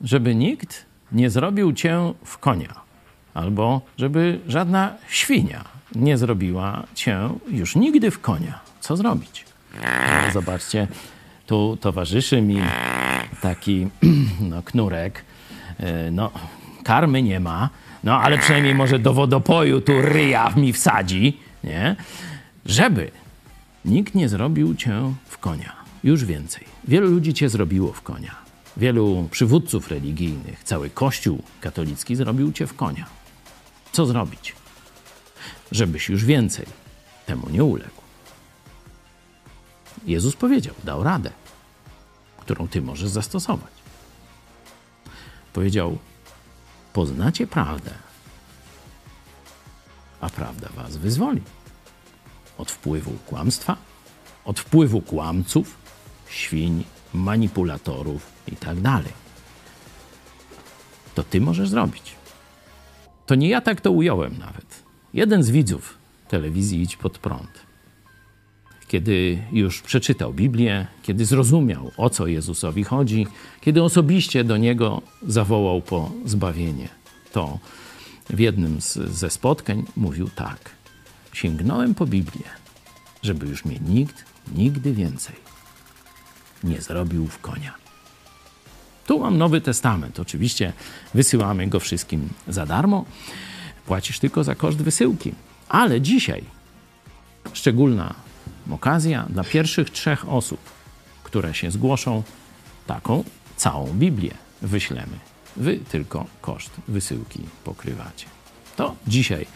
żeby nikt nie zrobił cię w konia, albo żeby żadna świnia nie zrobiła cię już nigdy w konia. Co zrobić? No, zobaczcie, tu towarzyszy mi taki no, knurek. E, No, karmy nie ma, no ale przynajmniej może do wodopoju tu ryja mi wsadzi, nie? Żeby nikt nie zrobił cię w konia. Już więcej. Wielu ludzi cię zrobiło w konia. Wielu przywódców religijnych, cały Kościół katolicki zrobił cię w konia. Co zrobić? Żebyś już więcej temu nie uległ. Jezus powiedział, dał radę, którą ty możesz zastosować. Powiedział: Poznacie prawdę, a prawda was wyzwoli od wpływu kłamstwa, od wpływu kłamców, świń, manipulatorów i tak dalej. To ty możesz zrobić. To nie ja tak to ująłem nawet. Jeden z widzów telewizji Idź Pod Prąd, kiedy już przeczytał Biblię, kiedy zrozumiał, o co Jezusowi chodzi, kiedy osobiście do Niego zawołał po zbawienie, to w jednym z, ze spotkań mówił tak. Sięgnąłem po Biblię, żeby już mnie nikt nigdy więcej nie zrobił w konia. Tu mam Nowy Testament. Oczywiście wysyłamy go wszystkim za darmo. Płacisz tylko za koszt wysyłki. Ale dzisiaj szczególna okazja dla pierwszych trzech osób, które się zgłoszą, taką całą Biblię wyślemy. Wy tylko koszt wysyłki pokrywacie. To dzisiaj,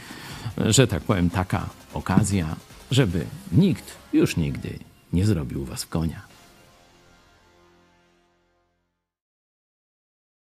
że tak powiem, taka okazja, żeby nikt już nigdy nie zrobił was w konia.